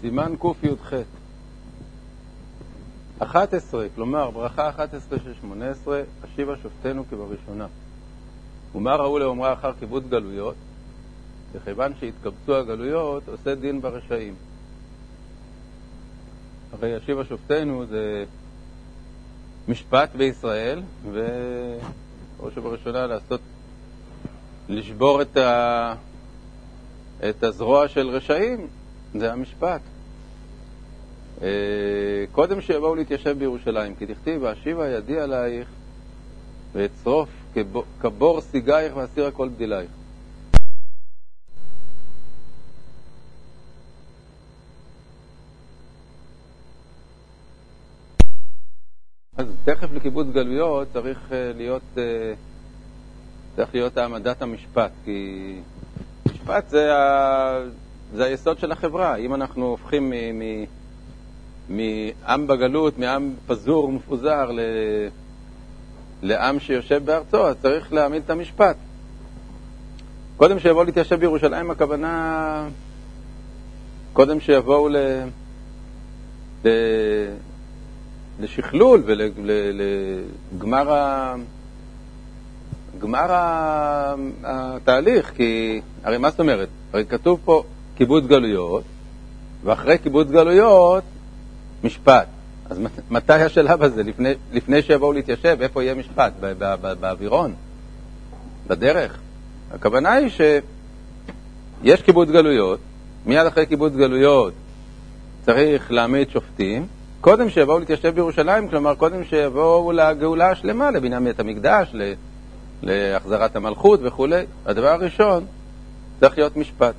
סימן קי"ח 11, כלומר ברכה 11 של 18, השיבה שופטנו כבראשונה. ומה ראו לאומרה אחר קיבוץ גלויות? וכיוון שהתקבצו הגלויות, עושה דין ברשעים. הרי השיבה שופטנו זה משפט בישראל, ובראש ובראשונה לעשות, לשבור את, ה, את הזרוע של רשעים, זה המשפט. אה, קודם שיבואו להתיישב בירושלים, כי תכתיב, ואשיבה ידי עלייך ואצרוף כבור סיגייך ואסירה כל בדילייך. אז תכף לקיבוץ גלויות צריך אה, להיות, אה, צריך להיות העמדת המשפט, כי משפט זה, ה, זה היסוד של החברה. אם אנחנו הופכים מעם בגלות, מעם פזור ומפוזר, ל... לעם שיושב בארצו, אז צריך להעמיד את המשפט. קודם שיבואו להתיישב בירושלים, הכוונה קודם שיבואו ל... ל... לשכלול ולגמר ה... גמר התהליך, כי הרי מה זאת אומרת? הרי כתוב פה קיבוץ גלויות, ואחרי קיבוץ גלויות, משפט. אז מתי השלב הזה? לפני, לפני שיבואו להתיישב, איפה יהיה משפט? באווירון? בדרך? הכוונה היא שיש קיבוץ גלויות, מיד אחרי קיבוץ גלויות צריך להעמיד שופטים, קודם שיבואו להתיישב בירושלים, כלומר קודם שיבואו לגאולה השלמה, לבניין בית המקדש, להחזרת המלכות וכולי. הדבר הראשון צריך להיות משפט.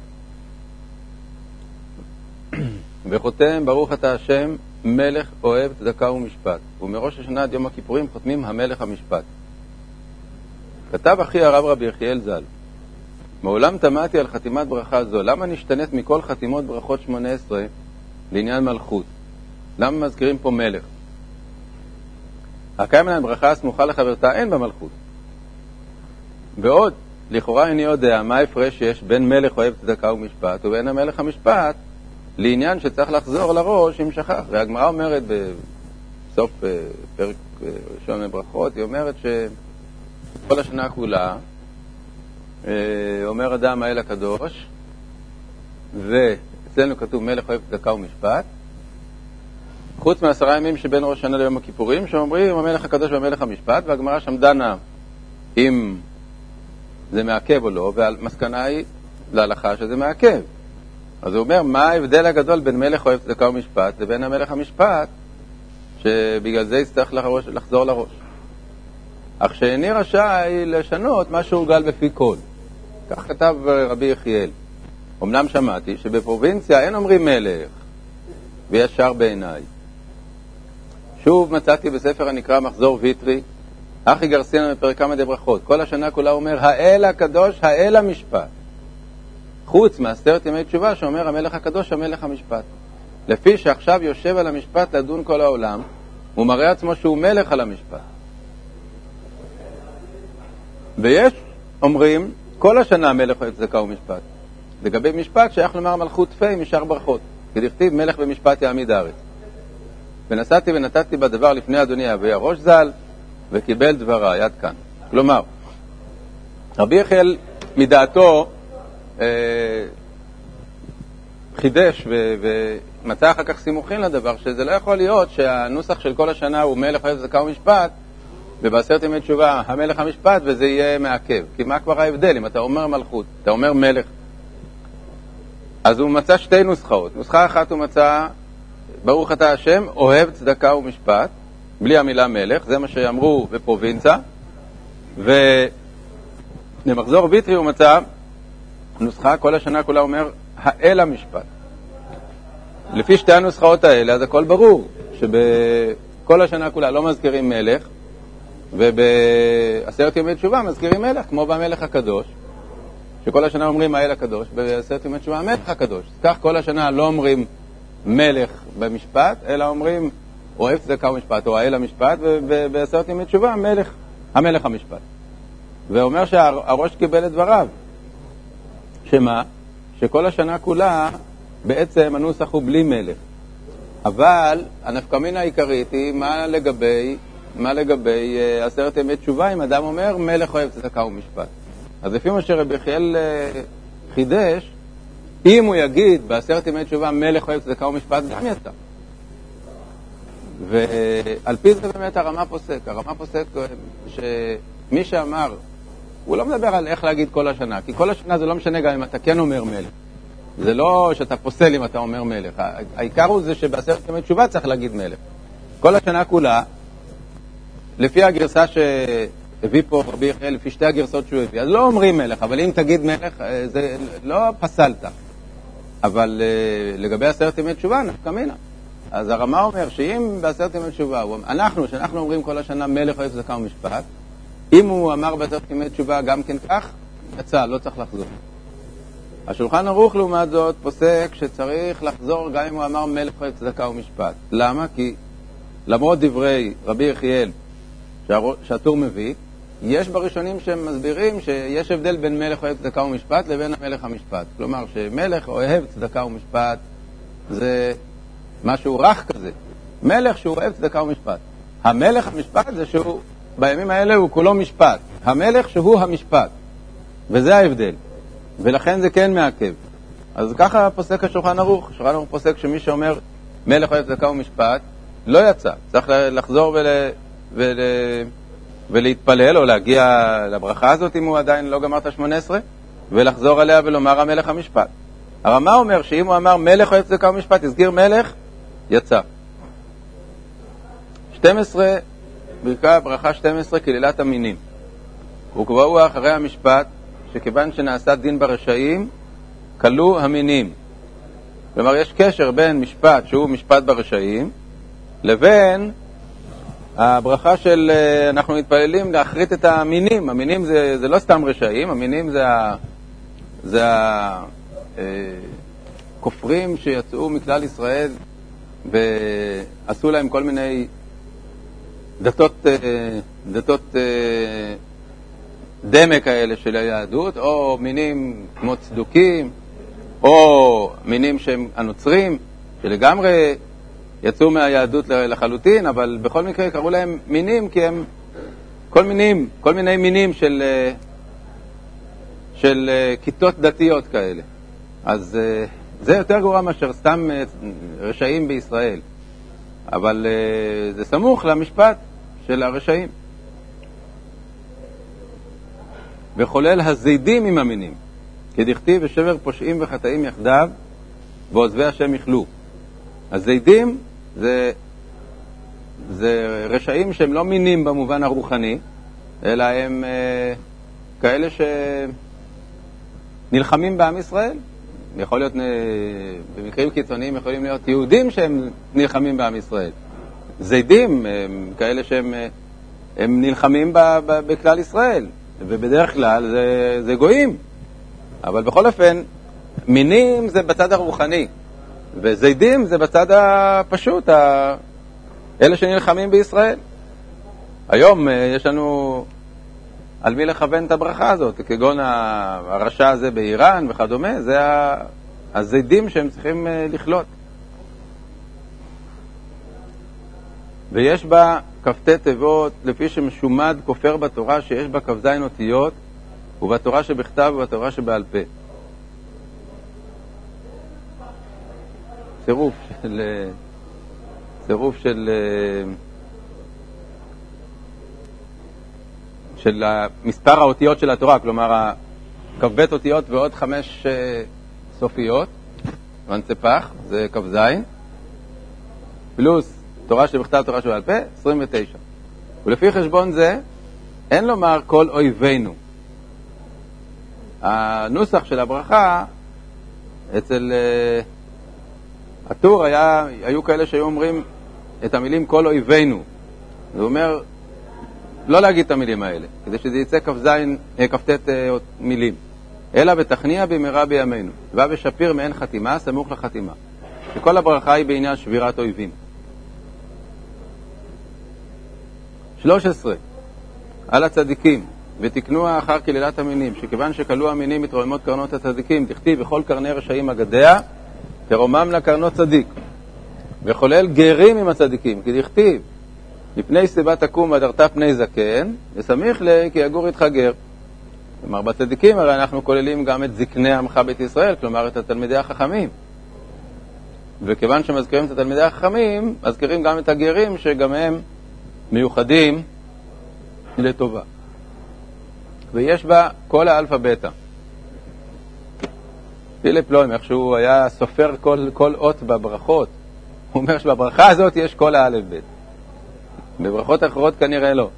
וחותם ברוך אתה השם מלך אוהב צדקה ומשפט, ומראש השנה עד יום הכיפורים חותמים המלך המשפט. כתב אחי הרב רבי יחיאל ז"ל, מעולם תמהתי על חתימת ברכה זו, למה נשתנית מכל חתימות ברכות שמונה עשרה לעניין מלכות? למה מזכירים פה מלך? הקיים להם ברכה הסמוכה לחברתה אין במלכות. ועוד, לכאורה איני יודע מה ההפרש שיש בין מלך אוהב צדקה ומשפט ובין המלך המשפט לעניין שצריך לחזור לראש אם שכח. והגמרא אומרת בסוף אה, פרק אה, ראשון לברכות, היא אומרת שכל השנה כולה אה, אומר אדם האל הקדוש, ואצלנו כתוב מלך אוהב צדקה ומשפט, חוץ מעשרה ימים שבין ראש השנה ליום הכיפורים, שאומרים המלך הקדוש והמלך המשפט, והגמרא שם דנה אם זה מעכב או לא, והמסקנה היא להלכה שזה מעכב. אז הוא אומר, מה ההבדל הגדול בין מלך אוהב צדקה ומשפט לבין המלך המשפט, שבגלל זה יצטרך לראש, לחזור לראש. אך שאיני רשאי לשנות מה שהורגל בפי כל. כך כתב רבי יחיאל. אמנם שמעתי שבפרובינציה אין אומרים מלך, וישר בעיניי. שוב מצאתי בספר הנקרא מחזור ויטרי, אחי גרסיאנו בפרק כמה דברכות. כל השנה כולה אומר, האל הקדוש, האל המשפט. חוץ מעשרת ימי תשובה שאומר המלך הקדוש, המלך המשפט. לפי שעכשיו יושב על המשפט לדון כל העולם, הוא מראה עצמו שהוא מלך על המשפט. ויש, אומרים, כל השנה מלך אוהב צדקה ומשפט. לגבי משפט שייך לומר מלכות פי משאר ברכות, כי דכתיב מלך במשפט יעמיד הארץ. ונסעתי ונתתי בדבר לפני אדוני אבי הראש ז"ל, וקיבל דבריי, עד כאן. כלומר, רבי יחיאל מדעתו אה, חידש ומצא אחר כך סימוכין לדבר, שזה לא יכול להיות שהנוסח של כל השנה הוא מלך אוהב זכה ומשפט, ובעשרת ימי תשובה המלך המשפט, וזה יהיה מעכב. כי מה כבר ההבדל אם אתה אומר מלכות, אתה אומר מלך? אז הוא מצא שתי נוסחאות. נוסחה אחת הוא מצא, ברוך אתה השם, אוהב צדקה ומשפט, בלי המילה מלך, זה מה שאמרו בפרובינציה, ולמחזור ויטרי הוא מצא נוסחה, כל השנה כולה אומר, האל המשפט. לפי שתי הנוסחאות האלה, אז הכל ברור, שבכל השנה כולה לא מזכירים מלך, ובעשרת ימי תשובה מזכירים מלך, כמו במלך הקדוש, שכל השנה אומרים האל הקדוש, בעשרת ימי תשובה המלך הקדוש. כך כל השנה לא אומרים מלך במשפט, אלא אומרים אוהב צדקה ומשפט, או האל המשפט, ובעשרת ימי תשובה המלך, המלך המשפט. ואומר שהראש קיבל את דבריו. שמה? שכל השנה כולה, בעצם הנוסח הוא בלי מלך. אבל הנפקמינה העיקרית היא מה לגבי, מה לגבי uh, עשרת ימי תשובה, אם אדם אומר מלך אוהב צדקה ומשפט. אז לפי מה שרבי יחיאל uh, חידש, אם הוא יגיד בעשרת ימי תשובה מלך אוהב צדקה ומשפט, גם יצא. ועל פי זה באמת הרמה פוסק. הרמה פוסק שמי שאמר, הוא לא מדבר על איך להגיד כל השנה, כי כל השנה זה לא משנה גם אם אתה כן אומר מלך. זה לא שאתה פוסל אם אתה אומר מלך. העיקר הוא זה שבעשרת ימי תשובה צריך להגיד מלך. כל השנה כולה, לפי הגרסה שהביא פה רבי יחיאל, לפי שתי הגרסות שהוא הביא, אז לא אומרים מלך, אבל אם תגיד מלך, אה, זה לא פסלת. אבל אה, לגבי עשרת ימי תשובה, נפקא מינה. אז הרמה אומר שאם בעשרת ימי תשובה, אנחנו, שאנחנו אומרים כל השנה מלך אוהב צדקה ומשפט, אם הוא אמר בעשרת ימי תשובה גם כן כך, יצא, לא צריך לחזור. השולחן ערוך לעומת זאת פוסק שצריך לחזור גם אם הוא אמר מלך אוהב צדקה ומשפט. למה? כי למרות דברי רבי יחיאל שהטור מביא, יש בראשונים שמסבירים שיש הבדל בין מלך אוהב צדקה ומשפט לבין המלך המשפט. כלומר, שמלך אוהב צדקה ומשפט זה משהו רך כזה. מלך שהוא אוהב צדקה ומשפט. המלך המשפט זה שהוא, בימים האלה הוא כולו משפט. המלך שהוא המשפט. וזה ההבדל. ולכן זה כן מעכב. אז ככה פוסק השולחן ערוך. השולחן ערוך פוסק שמי שאומר מלך אוהב צדקה ומשפט, לא יצא. צריך לחזור ול... ול... ולהתפלל או להגיע לברכה הזאת אם הוא עדיין לא גמר את השמונה עשרה, ולחזור עליה ולומר המלך המשפט. הרמה אומר שאם הוא אמר מלך אוהב צדקה ומשפט, הסגיר מלך, יצא. 12, ברכת ברכה 12, קללת המינים. וקבעו אחרי המשפט, שכיוון שנעשה דין ברשעים, כלו המינים. כלומר, יש קשר בין משפט, שהוא משפט ברשעים, לבין הברכה של, אה, אנחנו מתפללים להכרית את המינים. המינים זה, זה לא סתם רשעים, המינים זה, ה, זה הכופרים אה, שיצאו מכלל ישראל ועשו להם כל מיני דתות, אה, דתות דמה כאלה של היהדות, או מינים כמו צדוקים, או מינים שהם הנוצרים, שלגמרי יצאו מהיהדות לחלוטין, אבל בכל מקרה קראו להם מינים כי הם כל מינים, כל מיני מינים של, של כיתות דתיות כאלה. אז זה יותר גרוע מאשר סתם רשעים בישראל, אבל זה סמוך למשפט של הרשעים. וחולל הזידים עם המינים, כדכתיב ושבר פושעים וחטאים יחדיו, ועוזבי השם יכלו. הזידים זה, זה רשעים שהם לא מינים במובן הרוחני, אלא הם אה, כאלה שנלחמים בעם ישראל. יכול להיות, אה, במקרים קיצוניים יכולים להיות יהודים שהם נלחמים בעם ישראל. זידים הם כאלה שהם אה, הם נלחמים ב, ב, בכלל ישראל, ובדרך כלל זה, זה גויים. אבל בכל אופן, מינים זה בצד הרוחני. וזידים זה בצד הפשוט. אלה שנלחמים בישראל. היום אה, יש לנו על מי לכוון את הברכה הזאת, כגון הרשע הזה באיראן וכדומה, זה הזידים שהם צריכים אה, לכלות. ויש בה כ"ט תיבות, לפי שמשומד כופר בתורה שיש בה כ"ז אותיות, ובתורה שבכתב ובתורה שבעל פה. צירוף של, צירוף של, של מספר האותיות של התורה, כלומר כ"ב אותיות ועוד חמש אה, סופיות, מנצפח, זה כ"ז, פלוס תורה שבכתב, תורה שבעל פה, 29. ולפי חשבון זה, אין לומר כל אויבינו. הנוסח של הברכה אצל אה, הטור היה, היו כאלה שהיו אומרים את המילים כל אויבינו. זה אומר לא להגיד את המילים האלה, כדי שזה יצא כ"ז, אה, כ"ט אה, מילים. אלא ותכניע במהרה בימינו, ובא ושפיר מעין חתימה, סמוך לחתימה. וכל הברכה היא בעניין שבירת אויבים. 13. על הצדיקים, ותקנו אחר קללת המינים, שכיוון שכלו המינים מתרוממות קרנות הצדיקים, תכתיב בכל קרני רשעים אגדיה, תרומם לה קרנות צדיק. וחולל גרים עם הצדיקים, כי דכתיב, מפני שיבה תקום והדרת פני זקן, וסמיך ל... כי יגור איתך גר. כלומר, בצדיקים הרי אנחנו כוללים גם את זקני עמך בית ישראל, כלומר את התלמידי החכמים. וכיוון שמזכירים את התלמידי החכמים, מזכירים גם את הגרים, שגם הם מיוחדים לטובה. ויש בה כל האלפא בטא. פיליפ לוים, איך שהוא היה סופר כל, כל אות בברכות, הוא אומר שבברכה הזאת יש כל האלף בית. בברכות אחרות כנראה לא.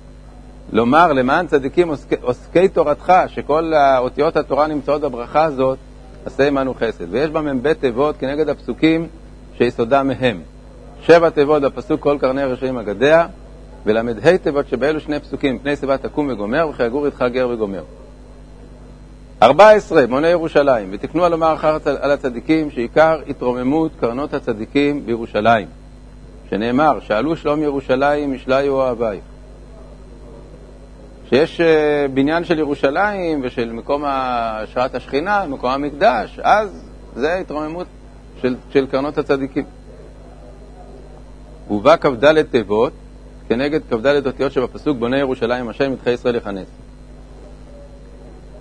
לומר למען צדיקים עוסקי, עוסקי תורתך, שכל אותיות התורה נמצאות בברכה הזאת, עשה עמנו חסד. ויש בה מ"ב תיבות כנגד הפסוקים שיסודם מהם. שבע תיבות בפסוק כל קרני רשעים אגדיה, ול"ה תיבות שבאלו שני פסוקים, פני שיבה תקום וגומר, וכי יגור איתך גר וגומר. 14, מוני ירושלים, ותקנו לומר אחר על הצדיקים, שעיקר התרוממות קרנות הצדיקים בירושלים, שנאמר, שאלו שלום ירושלים, ישליו אוהבייך. שיש אה, בניין של ירושלים ושל מקום השראת השכינה, מקום המקדש, אז זה התרוממות של, של קרנות הצדיקים. ובא כ"ד תיבות כנגד כ"ד אותיות שבפסוק בונה ירושלים השם מתחי ישראל יכנס.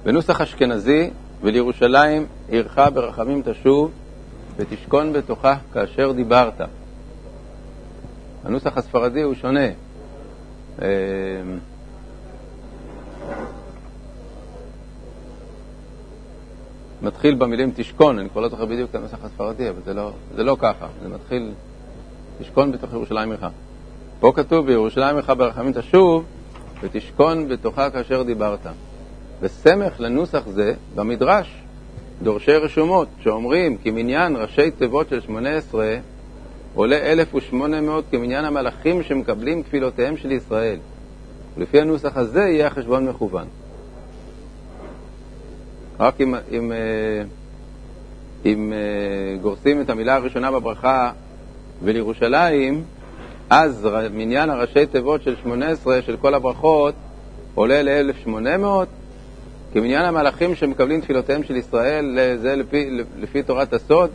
בנוסח אשכנזי, ולירושלים עירך ברחמים תשוב ותשכון בתוכה כאשר דיברת. הנוסח הספרדי הוא שונה. אה, מתחיל במילים תשכון, אני כבר לא זוכר בדיוק את הנוסח הספרדי, אבל זה לא, זה לא ככה, זה מתחיל תשכון בתוך ירושלים עירך. פה כתוב בירושלים עירך ברחמים תשוב ותשכון בתוכה כאשר דיברת. וסמך לנוסח זה במדרש, דורשי רשומות, שאומרים כי מניין ראשי תיבות של שמונה עשרה עולה אלף ושמונה מאות כמניין המלאכים שמקבלים תפילותיהם של ישראל. ולפי הנוסח הזה יהיה החשבון מכוון. רק אם, אם, אה, אם אה, גורסים את המילה הראשונה בברכה ולירושלים, אז מניין הראשי תיבות של שמונה עשרה של כל הברכות עולה ל-1800, כמניין המלאכים שמקבלים תפילותיהם של ישראל, זה לפי, לפי תורת הסוד,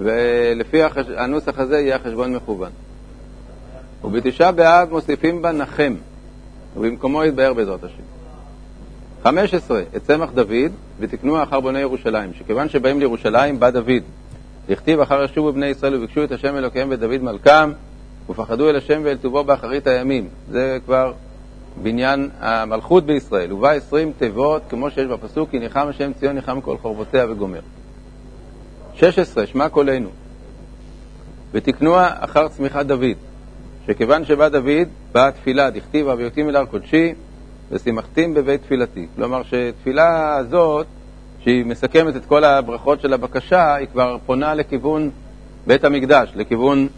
ולפי החש... הנוסח הזה יהיה החשבון מכוון. ובתשעה באב מוסיפים בה נחם, ובמקומו יתבהר בעזרת השם. 15. את צמח דוד, ותקנו אחר בוני ירושלים, שכיוון שבאים לירושלים, בא דוד. לכתיב אחר ישובו בני ישראל וביקשו את השם אלוקיהם ואת דוד מלכם, ופחדו אל השם ואל טובו באחרית הימים. זה כבר בניין המלכות בישראל. ובא עשרים תיבות, כמו שיש בפסוק, כי ניחם השם ציון ניחם כל חורבותיה וגומר. 16. שמע קולנו. ותקנוע אחר צמיחת דוד, שכיוון שבא דוד, באה התפילה, דכתיב הביותים אל הר קודשי, ושימחתים בבית תפילתי. כלומר שתפילה הזאת, שהיא מסכמת את כל הברכות של הבקשה, היא כבר פונה לכיוון בית המקדש, לכיוון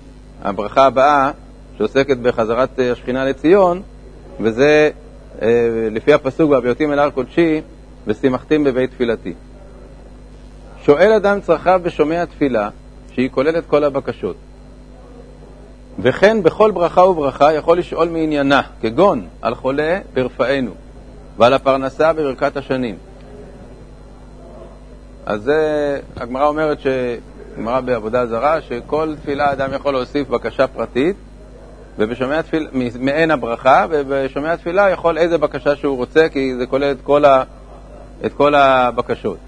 הברכה הבאה, שעוסקת בחזרת השכינה לציון, וזה אה, לפי הפסוק והביותים אל הר קודשי, ושימחתים בבית תפילתי. שואל אדם צרכיו ושומע תפילה, שהיא כוללת כל הבקשות. וכן בכל ברכה וברכה יכול לשאול מעניינה, כגון על חולה ברפאנו, ועל הפרנסה בברכת השנים. אז זה, הגמרא אומרת, גמרא בעבודה זרה, שכל תפילה אדם יכול להוסיף בקשה פרטית, ובשומע תפילה, מעין הברכה, ובשומע תפילה יכול איזה בקשה שהוא רוצה, כי זה כולל את כל, ה, את כל הבקשות.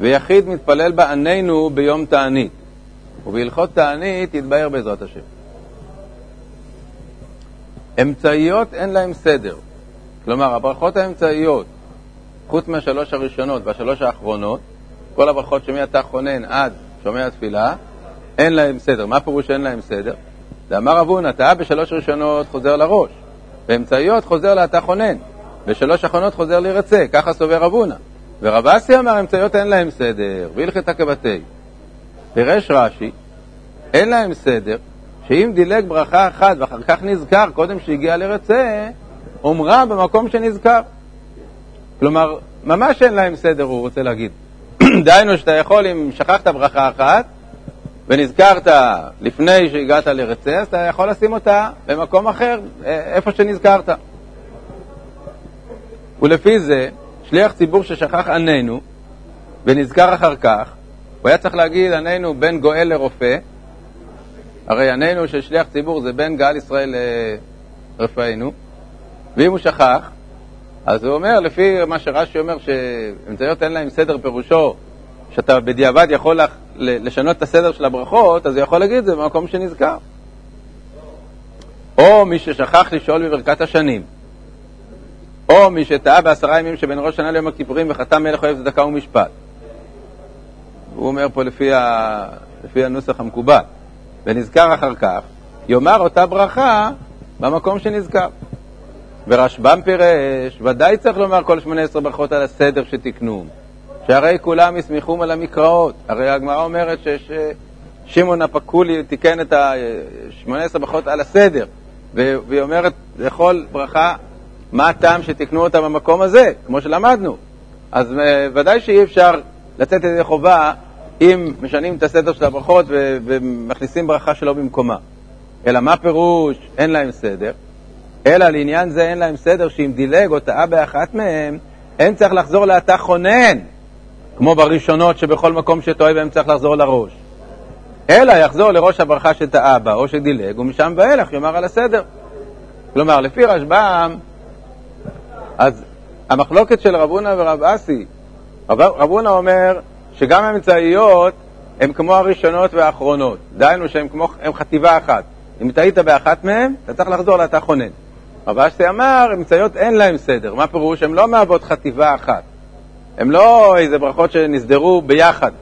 ויחיד מתפלל בעננו ביום תענית. ובהלכות תענית יתבהר בעזרת השם. אמצעיות אין להן סדר. כלומר, הברכות האמצעיות, חוץ מהשלוש הראשונות והשלוש האחרונות, כל הברכות שמעתה חונן עד שומע תפילה, אין להן סדר. מה פירוש אין להן סדר? ואמר אבונה, טעה בשלוש ראשונות חוזר לראש, באמצעיות חוזר לאתה חונן, בשלוש אחרונות חוזר להירצה, ככה סובר אבונה. ורב אסי אמר, אמצעיות אין להם סדר, והלכתה כבתי. פירש רש"י, אין להם סדר, שאם דילג ברכה אחת ואחר כך נזכר קודם שהגיע לרצה, אומרה במקום שנזכר. כלומר, ממש אין להם סדר, הוא רוצה להגיד. דהיינו שאתה יכול, אם שכחת ברכה אחת ונזכרת לפני שהגעת לרצה, אז אתה יכול לשים אותה במקום אחר, אה, איפה שנזכרת. ולפי זה, שליח ציבור ששכח עננו ונזכר אחר כך, הוא היה צריך להגיד עננו בין גואל לרופא, הרי עננו של שליח ציבור זה בין גאל ישראל לרפאנו, ואם הוא שכח, אז הוא אומר, לפי מה שרש"י אומר, שאמצעיות אין להם סדר פירושו, שאתה בדיעבד יכול לשנות את הסדר של הברכות, אז הוא יכול להגיד זה במקום שנזכר. או מי ששכח לשאול בברכת השנים, או מי שטעה בעשרה ימים שבין ראש שנה ליום הכיפורים וחתם מלך אוהב צדקה ומשפט. הוא אומר פה לפי, ה... לפי הנוסח המקובל, ונזכר אחר כך, יאמר אותה ברכה במקום שנזכר. ורשב"ם פירש, ודאי צריך לומר כל שמונה עשרה ברכות על הסדר שתקנו, שהרי כולם יסמכום על המקראות. הרי הגמרא אומרת ששמעון הפקולי תיקן את השמונה עשרה ברכות על הסדר, והיא אומרת לכל ברכה מה הטעם שתקנו אותה במקום הזה, כמו שלמדנו. אז אה, ודאי שאי אפשר לתת את זה חובה אם משנים את הסדר של הברכות ומכניסים ברכה שלא במקומה. אלא מה פירוש אין להם סדר? אלא לעניין זה אין להם סדר שאם דילג או טעה באחת מהם, אין צריך לחזור לאתה חונן, כמו בראשונות שבכל מקום שטועה בהם צריך לחזור לראש. אלא יחזור לראש הברכה שטעה בה או שדילג, ומשם ואילך יאמר על הסדר. כלומר, לפי רשב"ם, אז המחלוקת של רבונה ורב אסי, רב, רבונה אומר שגם האמצעיות הן כמו הראשונות והאחרונות, דהיינו שהן כמו, חטיבה אחת. אם טעית באחת מהן, אתה צריך לחזור לאתה חונן. רב אסי אמר, אמצעיות אין להן סדר. מה פירוש? הן לא מהוות חטיבה אחת. הן לא איזה ברכות שנסדרו ביחד,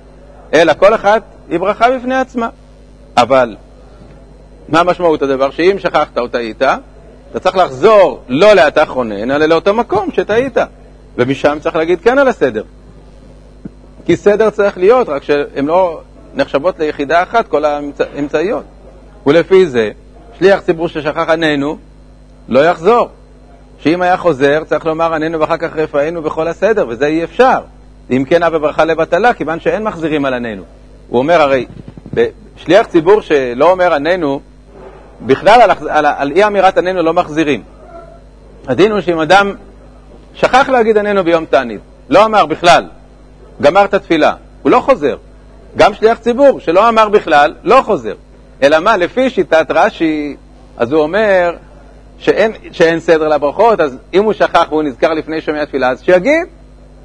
אלא כל אחת היא ברכה בפני עצמה. אבל מה משמעות הדבר? שאם שכחת או טעית, אתה צריך לחזור לא לאתה חונן, אלא לאותו מקום שטעית. ומשם צריך להגיד כן על הסדר. כי סדר צריך להיות, רק שהן לא נחשבות ליחידה אחת, כל האמצעיות. ולפי זה, שליח ציבור ששכח עננו, לא יחזור. שאם היה חוזר, צריך לומר עננו ואחר כך רפאנו בכל הסדר, וזה אי אפשר. אם כן, אבא ברכה לבטלה, כיוון שאין מחזירים על עננו. הוא אומר, הרי, שליח ציבור שלא אומר עננו, בכלל על, על, על אי אמירת עננו לא מחזירים. הדין הוא שאם אדם שכח להגיד עננו ביום תענית, לא אמר בכלל, גמר את התפילה, הוא לא חוזר. גם שליח ציבור שלא אמר בכלל, לא חוזר. אלא מה, לפי שיטת רש"י, אז הוא אומר שאין, שאין סדר לברכות, אז אם הוא שכח והוא נזכר לפני שומע תפילה, אז שיגיד.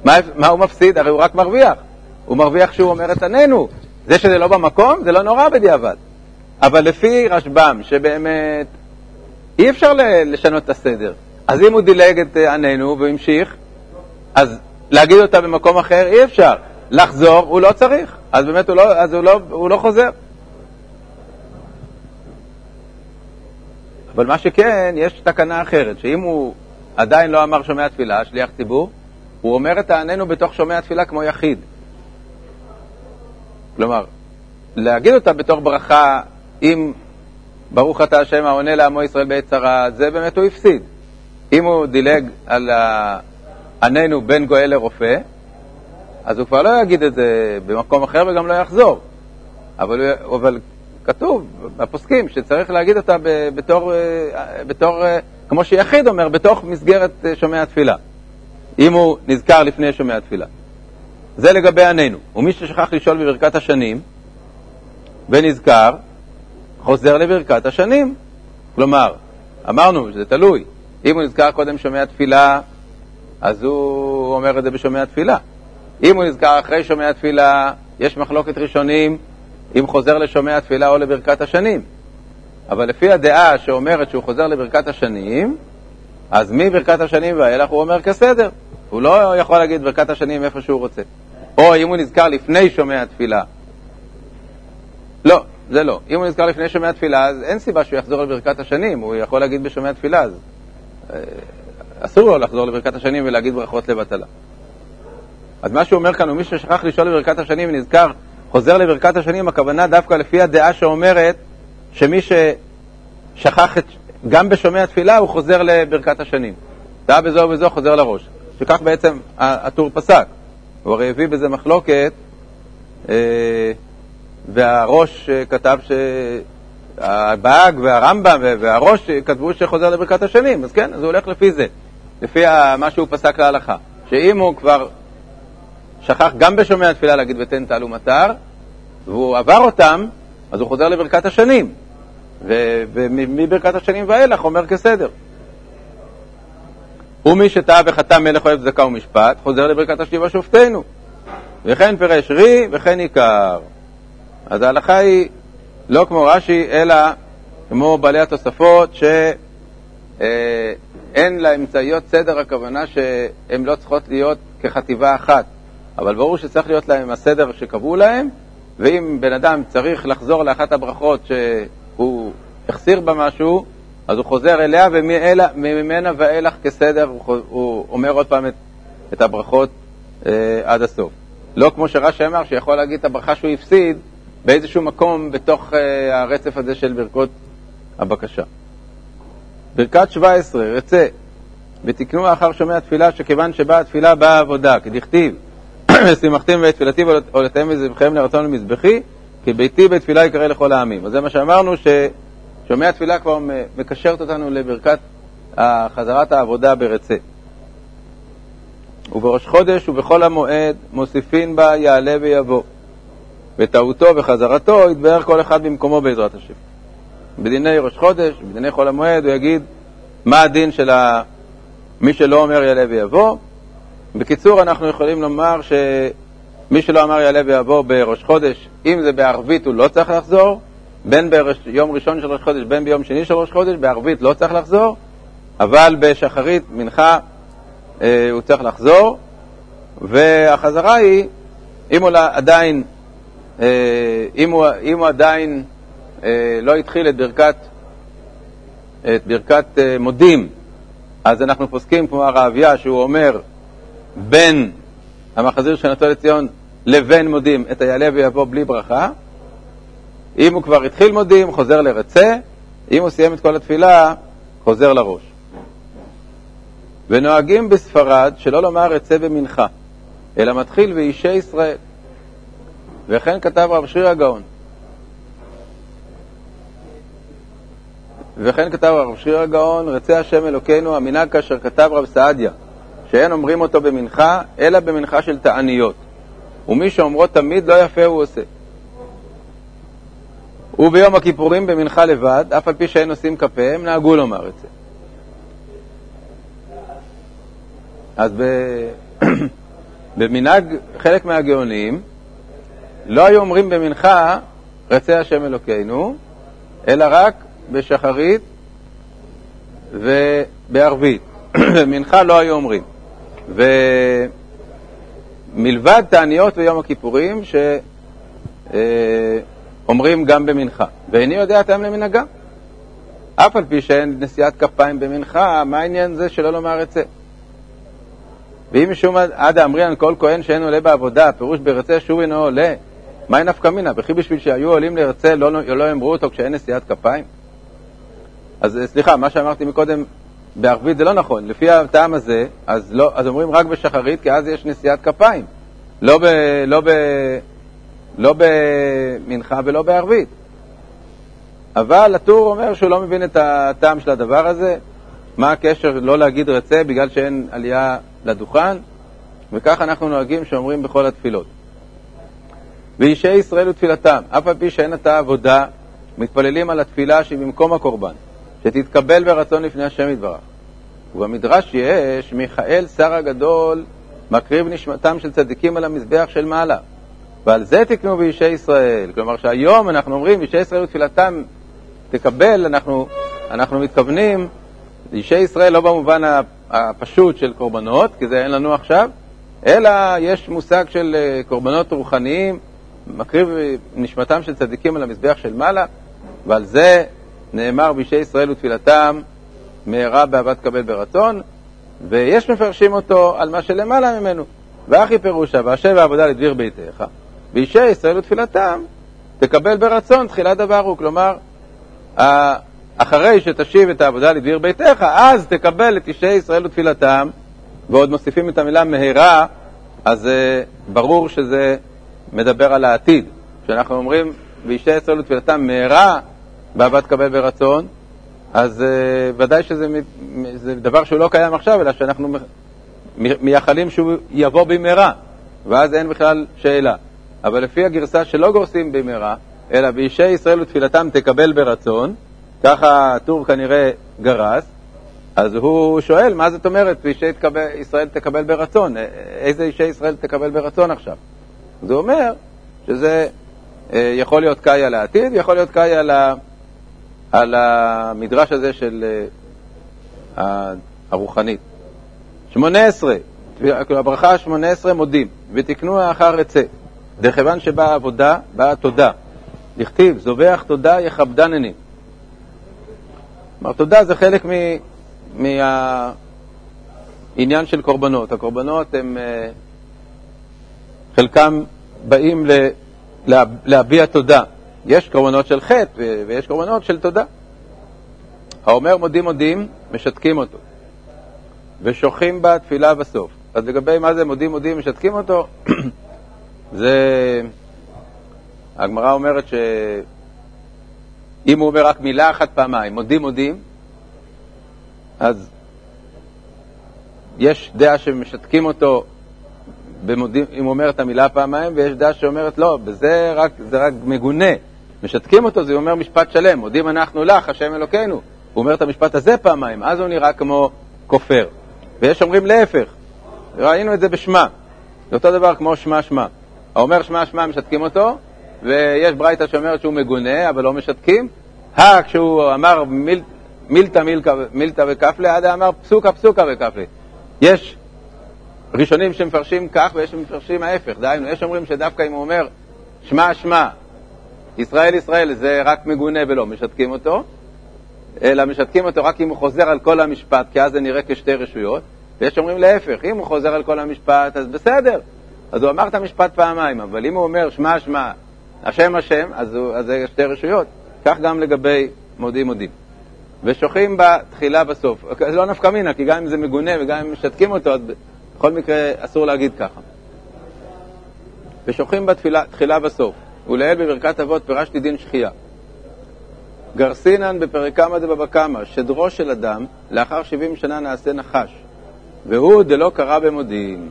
מה, מה הוא מפסיד? הרי הוא רק מרוויח. הוא מרוויח שהוא אומר את עננו. זה שזה לא במקום, זה לא נורא בדיעבד. אבל לפי רשב"ם, שבאמת אי אפשר לשנות את הסדר, אז אם הוא דילג את עננו והמשיך, אז להגיד אותה במקום אחר אי אפשר. לחזור הוא לא צריך, אז באמת הוא לא, אז הוא לא, הוא לא חוזר. אבל מה שכן, יש תקנה אחרת, שאם הוא עדיין לא אמר שומע תפילה, שליח ציבור, הוא אומר את העננו בתוך שומע תפילה כמו יחיד. כלומר, להגיד אותה בתוך ברכה, אם ברוך אתה השם העונה לעמו ישראל בעת צרה, זה באמת הוא הפסיד. אם הוא דילג על עננו בין גואל לרופא, אז הוא כבר לא יגיד את זה במקום אחר וגם לא יחזור. אבל, אבל כתוב בפוסקים שצריך להגיד אותה בתור, אה, בתור, אה, כמו שיחיד אומר, בתוך מסגרת אה, שומע התפילה, אם הוא נזכר לפני שומע התפילה. זה לגבי עננו. ומי ששכח לשאול בברכת השנים ונזכר, חוזר לברכת השנים. כלומר, אמרנו שזה תלוי. אם הוא נזכר קודם שומע תפילה, אז הוא אומר את זה בשומע תפילה. אם הוא נזכר אחרי שומע תפילה, יש מחלוקת ראשונים אם חוזר לשומע תפילה או לברכת השנים. אבל לפי הדעה שאומרת שהוא חוזר לברכת השנים, אז מברכת השנים ואילך הוא אומר כסדר. הוא לא יכול להגיד ברכת השנים איפה שהוא רוצה. או אם הוא נזכר לפני שומע תפילה. לא, זה לא. אם הוא נזכר לפני שומע תפילה, אז אין סיבה שהוא יחזור לברכת השנים, הוא יכול להגיד בשומע תפילה, אז אה, אסור לו לחזור לברכת השנים ולהגיד ברכות לבטלה. אז מה שהוא אומר כאן, הוא מי ששכח לשאול לברכת השנים ונזכר חוזר לברכת השנים, הכוונה דווקא לפי הדעה שאומרת שמי ששכח את, גם בשומע תפילה הוא חוזר לברכת השנים. דעה בזו ובזו חוזר לראש. שכך בעצם הטור פסק. הוא הרי הביא בזה מחלוקת, אה, והראש כתב שהבאג והרמב"ם והראש כתבו שחוזר לברכת השנים, אז כן, אז הוא הולך לפי זה. לפי מה שהוא פסק להלכה, שאם הוא כבר שכח גם בשומע התפילה להגיד ותן תעלו מטר, והוא עבר אותם, אז הוא חוזר לברכת השנים. ומברכת השנים ואילך אומר כסדר. ומי שטעה וחטא מלך אוהב צדקה ומשפט, חוזר לברכת השליבה שופטנו. וכן פירש רי וכן עיקר. אז ההלכה היא לא כמו רש"י, אלא כמו בעלי התוספות, שאין אה, לאמצעיות סדר, הכוונה שהן לא צריכות להיות כחטיבה אחת. אבל ברור שצריך להיות להם הסדר שקבעו להם, ואם בן אדם צריך לחזור לאחת הברכות שהוא החסיר בה משהו, אז הוא חוזר אליה, וממנה ואילך כסדר הוא, הוא אומר עוד פעם את, את הברכות אה, עד הסוף. לא כמו שרש"י אמר, שיכול להגיד את הברכה שהוא הפסיד באיזשהו מקום בתוך אה, הרצף הזה של ברכות הבקשה. ברכת 17, רצה, ותקנו אחר שומע תפילה, שכיוון שבאה התפילה באה עבודה, כדכתיב, ושימחתם ואת תפילתי ועולתיהם וזבחיהם לרצון למזבחי, כי ביתי בתפילה יקרא לכל העמים. אז זה מה שאמרנו, ששומע תפילה כבר מקשרת אותנו לברכת חזרת העבודה ברצה. ובראש חודש ובכל המועד מוסיפין בה יעלה ויבוא. וטעותו וחזרתו יתברך כל אחד במקומו בעזרת השם. בדיני ראש חודש, בדיני חול המועד, הוא יגיד מה הדין של מי שלא אומר יעלה ויבוא. בקיצור, אנחנו יכולים לומר שמי שלא אמר יעלה ויבוא בראש חודש, אם זה בערבית הוא לא צריך לחזור, בין ביום ראשון של ראש חודש, בין ביום שני של ראש חודש, בערבית לא צריך לחזור, אבל בשחרית, מנחה, אה, הוא צריך לחזור, והחזרה היא, אם הוא עדיין, אם הוא, אם הוא עדיין אה, לא התחיל את ברכת, את ברכת מודים, אז אנחנו פוסקים כמו הרעביה, שהוא אומר בין המחזיר שנתו לציון לבין מודים את היעלה ויבוא בלי ברכה. אם הוא כבר התחיל מודים, חוזר לרצה, אם הוא סיים את כל התפילה, חוזר לראש. ונוהגים בספרד שלא לומר אצא במנחה, אלא מתחיל ואישי ישראל. וכן כתב רב שריר הגאון. וכן כתב רב שריר הגאון, רצה השם אלוקינו, המנהג כאשר כתב רב סעדיה, שאין אומרים אותו במנחה, אלא במנחה של תעניות. ומי שאומרו תמיד לא יפה הוא עושה. וביום הכיפורים במנחה לבד, אף על פי שאין נושאים כפיהם, נהגו לומר את זה. אז במנהג חלק מהגאונים לא היו אומרים במנחה רצה השם אלוקינו, אלא רק בשחרית ובערבית. במנחה לא היו אומרים. ומלבד תעניות ויום הכיפורים שאומרים אה, גם במנחה. ואיני יודע הטעם למנהגה. אף על פי שאין נשיאת כפיים במנחה, מה העניין זה שלא לומר את זה? ואם משום עד האמרינן כל כהן שאין עולה בעבודה, פירוש ברצה שוב אינו עולה, מהי נפקא מינה? וכי בשביל שהיו עולים לרצה לא, לא אמרו אותו כשאין נשיאת כפיים? אז סליחה, מה שאמרתי מקודם בערבית זה לא נכון. לפי הטעם הזה, אז, לא, אז אומרים רק בשחרית, כי אז יש נשיאת כפיים. לא, ב, לא, ב, לא במנחה ולא בערבית. אבל הטור אומר שהוא לא מבין את הטעם של הדבר הזה, מה הקשר לא להגיד רצה בגלל שאין עלייה לדוכן, וכך אנחנו נוהגים שאומרים בכל התפילות. ואישי ישראל ותפילתם, אף על פי שאין עתה עבודה, מתפללים על התפילה שהיא במקום הקורבן, שתתקבל ברצון לפני השם יתברך. ובמדרש יש מיכאל שר הגדול מקריב נשמתם של צדיקים על המזבח של מעלה. ועל זה תקנו באישי ישראל. כלומר שהיום אנחנו אומרים, אישי ישראל ותפילתם תקבל, אנחנו, אנחנו מתכוונים אישי ישראל לא במובן הפשוט של קורבנות, כי זה אין לנו עכשיו, אלא יש מושג של אה, קורבנות רוחניים, מקריב נשמתם של צדיקים על המזבח של מעלה, ועל זה נאמר בישי ישראל ותפילתם מהרה באהבת קבל ברצון, ויש מפרשים אותו על מה שלמעלה ממנו. ואחי פירושה, והשב העבודה לדביר ביתך, ואישי ישראל ותפילתם תקבל ברצון תחילת דבר הוא. כלומר, אחרי שתשיב את העבודה לדביר ביתך, אז תקבל את אישי ישראל ותפילתם, ועוד מוסיפים את המילה מהרה, אז uh, ברור שזה מדבר על העתיד. כשאנחנו אומרים, ואישי ישראל ותפילתם מהרה באהבת קבל ברצון, אז uh, ודאי שזה זה דבר שהוא לא קיים עכשיו, אלא שאנחנו מייחלים שהוא יבוא במהרה, ואז אין בכלל שאלה. אבל לפי הגרסה שלא גורסים במהרה, אלא באישי ישראל ותפילתם תקבל ברצון, ככה הטור כנראה גרס, אז הוא שואל, מה זאת אומרת, תקבל, ישראל תקבל ברצון? איזה אישי ישראל תקבל ברצון עכשיו? הוא אומר שזה אה, יכול להיות קאי על העתיד, יכול להיות קאי על, ה, על המדרש הזה של אה, הרוחנית. שמונה עשרה, הברכה השמונה עשרה מודים, ותקנו אחר עצה. דכיוון שבאה עבודה, באה תודה. דכתיב, זובח תודה יכבדנני. כלומר, תודה זה חלק מהעניין של קורבנות. הקורבנות הם, אה, חלקם באים להביע תודה. יש קורבנות של חטא ויש קורבנות של תודה. האומר מודים מודים, משתקים אותו. ושוחים בה תפילה בסוף. אז לגבי מה זה מודים מודים, משתקים אותו, זה... הגמרא אומרת שאם הוא אומר רק מילה אחת פעמיים, מודים מודים, אז יש דעה שמשתקים אותו במודים, אם הוא אומר את המילה פעמיים, ויש דעה שאומרת לא, בזה רק, זה רק מגונה. משתקים אותו, זה אומר משפט שלם, מודים אנחנו לך, השם אלוקינו. הוא אומר את המשפט הזה פעמיים, אז הוא נראה כמו כופר. ויש אומרים להפך, ראינו את זה בשמה. זה אותו דבר כמו שמע שמע. האומר שמע שמע משתקים אותו, ויש ברייתא שאומרת שהוא מגונה, אבל לא משתקים. הא, כשהוא אמר מיל, מילתא מילתא, וכפלי, עד אמר פסוקה פסוקה וכפלי. יש ראשונים שמפרשים כך ויש שמפרשים ההפך. דהיינו, יש אומרים שדווקא אם הוא אומר שמע שמע, ישראל ישראל, זה רק מגונה ולא משתקים אותו, אלא משתקים אותו רק אם הוא חוזר על כל המשפט, כי אז זה נראה כשתי רשויות, ויש אומרים להפך, אם הוא חוזר על כל המשפט, אז בסדר, אז הוא אמר את המשפט פעמיים, אבל אם הוא אומר שמע שמע, השם השם, אז, הוא, אז זה שתי רשויות. כך גם לגבי מודים מודים. ושוחים בתחילה בסוף. זה לא נפקא מינה, כי גם אם זה מגונה וגם אם משתקים אותו, אז בכל מקרה אסור להגיד ככה. ושוחים בתחילה בסוף. ולעיל בברכת אבות פירשתי דין שחייה. גרסינן בפרק כמה דבבא קמא, שדרו של אדם, לאחר שבעים שנה נעשה נחש, והוא דלא קרא במודיעין.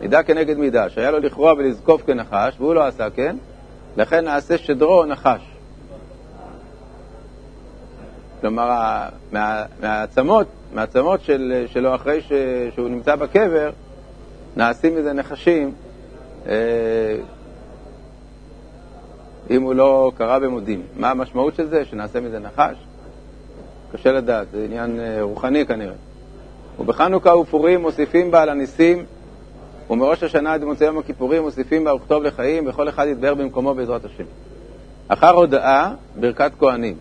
מידה כנגד מידה, שהיה לו לכרוע ולזקוף כנחש, והוא לא עשה כן, לכן נעשה שדרו נחש. כלומר, מה, מהעצמות, מהעצמות של, שלו אחרי ש, שהוא נמצא בקבר, נעשים מזה נחשים, אה, אם הוא לא קרא במודים. מה המשמעות של זה, שנעשה מזה נחש? קשה לדעת, זה עניין אה, רוחני כנראה. ובחנוכה ופורים מוסיפים בה על הניסים, ומראש השנה עד מוצאי יום הכיפורים מוסיפים בה וכתוב לחיים, וכל אחד יתבהר במקומו בעזרת השם. אחר הודאה, ברכת כהנים.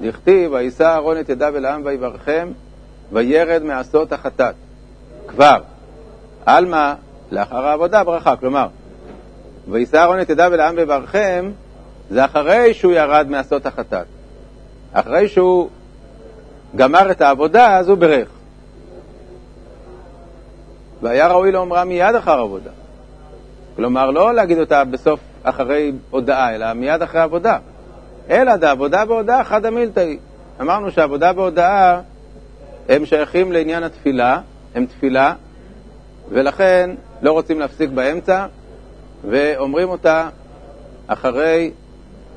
דכתיב, וישא אהרון את ידיו אל העם ויברכם, וירד מעשות החטאת. כבר. עלמא, לאחר העבודה ברכה. כלומר, וישא אהרון את ידיו אל העם ויברכם, זה אחרי שהוא ירד מעשות החטאת. אחרי שהוא גמר את העבודה, אז הוא ברך. והיה ראוי לאומרה מיד אחר עבודה. כלומר, לא להגיד אותה בסוף, אחרי הודאה, אלא מיד אחרי עבודה. אלא דעבודה בהודאה חדא מילתאי. אמרנו שעבודה בהודאה הם שייכים לעניין התפילה, הם תפילה, ולכן לא רוצים להפסיק באמצע, ואומרים אותה אחרי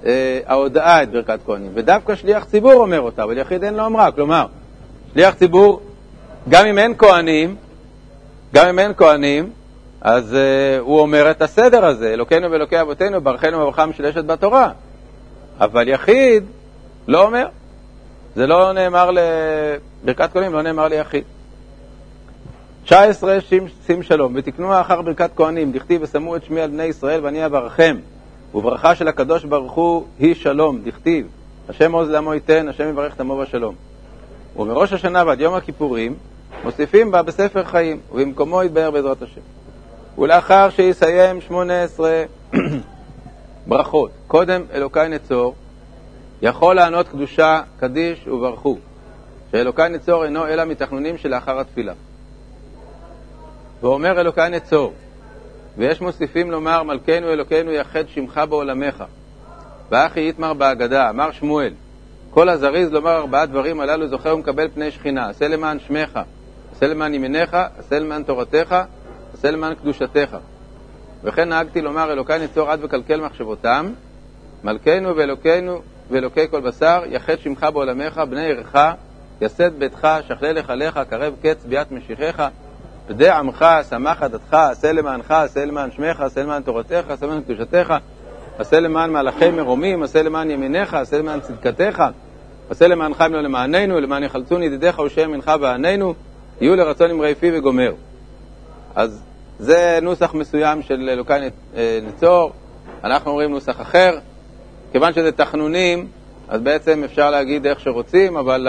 אה, ההודעה את ברכת כהנים. ודווקא שליח ציבור אומר אותה, אבל יחיד אין לו אמרה. כלומר, שליח ציבור, גם אם אין כהנים, גם אם אין כהנים, אז uh, הוא אומר את הסדר הזה, אלוקינו ואלוקי אבותינו, ברכנו וברכה משולשת בתורה. אבל יחיד לא אומר. זה לא נאמר לברכת כהנים, לא נאמר ליחיד. 19 שים שלום, ותקנו אחר ברכת כהנים, דכתיב ושמו את שמי על בני ישראל ואני אברכם. וברכה של הקדוש ברוך הוא היא שלום, דכתיב, השם עוז לעמו ייתן, השם יברך את עמו בשלום. ומראש השנה ועד יום הכיפורים מוסיפים בה בספר חיים, ובמקומו יתבהר בעזרת השם. ולאחר שיסיים שמונה עשרה ברכות, קודם אלוקי נצור, יכול לענות קדושה, קדיש וברכו, שאלוקי נצור אינו אלא מתחנונים שלאחר התפילה. ואומר אלוקי נצור, ויש מוסיפים לומר, מלכנו אלוקינו יחד שמך בעולמך. ואחי יתמר בהגדה, אמר שמואל, כל הזריז לומר ארבעה דברים הללו זוכה ומקבל פני שכינה. עשה למען שמך, עשה למען ימיניך, עשה למען תורתך, עשה למען קדושתך. וכן נהגתי לומר אלוקי ניצור עד וקלקל מחשבותם, מלכנו ואלוקינו ואלוקי כל בשר, יחד שמך בעולמך, בני עירך, יסד ביתך, שכלל לחליך, קרב קץ ביאת משיחך, פדה עמך, שמח עדתך, עשה למענך, עשה למען שמך, עשה למען תורתך, עשה למען קדושתך, עשה למען מהלכי מרומים, עשה למען ימיניך, עשה למען צדקתך, עשה למען חיים לו למעננו, למען יחלצון ידידיך ושם מנחה בעננו, יהיו לרצון אמרי פי וגומר. אז זה נוסח מסוים של אלוקי אה, נצור, אנחנו אומרים נוסח אחר. כיוון שזה תחנונים, אז בעצם אפשר להגיד איך שרוצים, אבל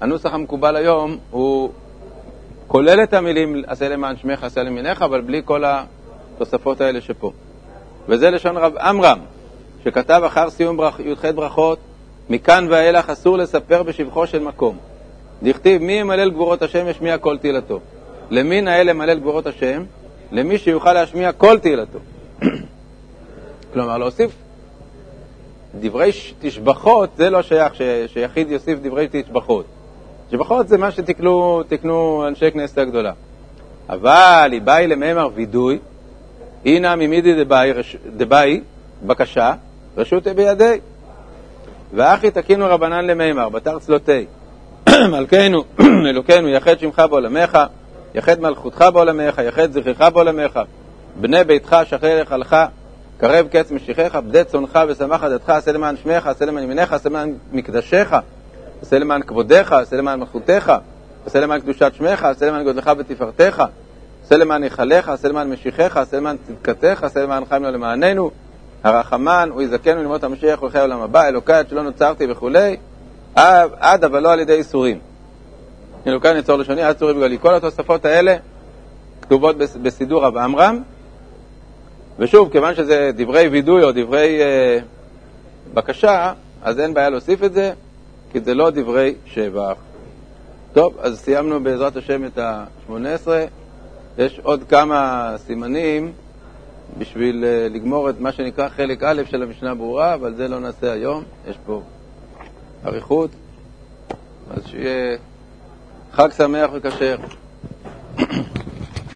הנוסח המקובל היום הוא כולל את המילים עשה למען שמך, עשה למינך, אבל בלי כל התוספות האלה שפה. וזה לשון רב עמרם, שכתב אחר סיום ברכ... י"ח ברכות, מכאן ואילך אסור לספר בשבחו של מקום. דכתיב מי ימלל גבורות השם ישמיע כל תהילתו. למי נאה למלל גבורות השם? למי שיוכל להשמיע כל תהילתו. כלומר, להוסיף דברי תשבחות, זה לא שייך ש, שיחיד יוסיף דברי תשבחות. תשבחות זה מה שתקנו אנשי כנסת הגדולה. אבל היא באה למימר וידוי, הנה ממידי דבאי, בקשה, רשות בידי. ואחי תקינו רבנן למימר, בתר צלותי. מלכנו, אלוקינו, יחד שמך בעולמך, יחד מלכותך בעולמך, יחד זכרך בעולמך, בני ביתך שחרר יחלך, קרב קץ משיחך, בדי צונך ושמח עדתך, עשה למען שמך, עשה למען ימינך, עשה למען מקדשך, עשה למען כבודך, עשה למען מלכותך, עשה למען קדושת שמך, עשה למען גודלך ותפארתך, עשה למען היכלך, עשה למען משיחך, עשה למען צדקתך, עשה למען חיים לו למעננו, הרחמן, הוא יזכנו ללמוד המשיח ולחיי העולם הבא, אלוקי עד שלא נוצרתי וכולי, עד אבל לא על ידי איסורים. אלוקי נצור לשוני, עד צורי בגלי. כל התוספות האלה כתובות בסידור רב עמרם, ושוב, כיוון שזה דברי וידוי או דברי אה, בקשה, אז אין בעיה להוסיף את זה, כי זה לא דברי שבח. טוב, אז סיימנו בעזרת השם את ה-18. יש עוד כמה סימנים בשביל אה, לגמור את מה שנקרא חלק א' של המשנה ברורה, אבל זה לא נעשה היום, יש פה אריכות. אז שיהיה חג שמח וכשר.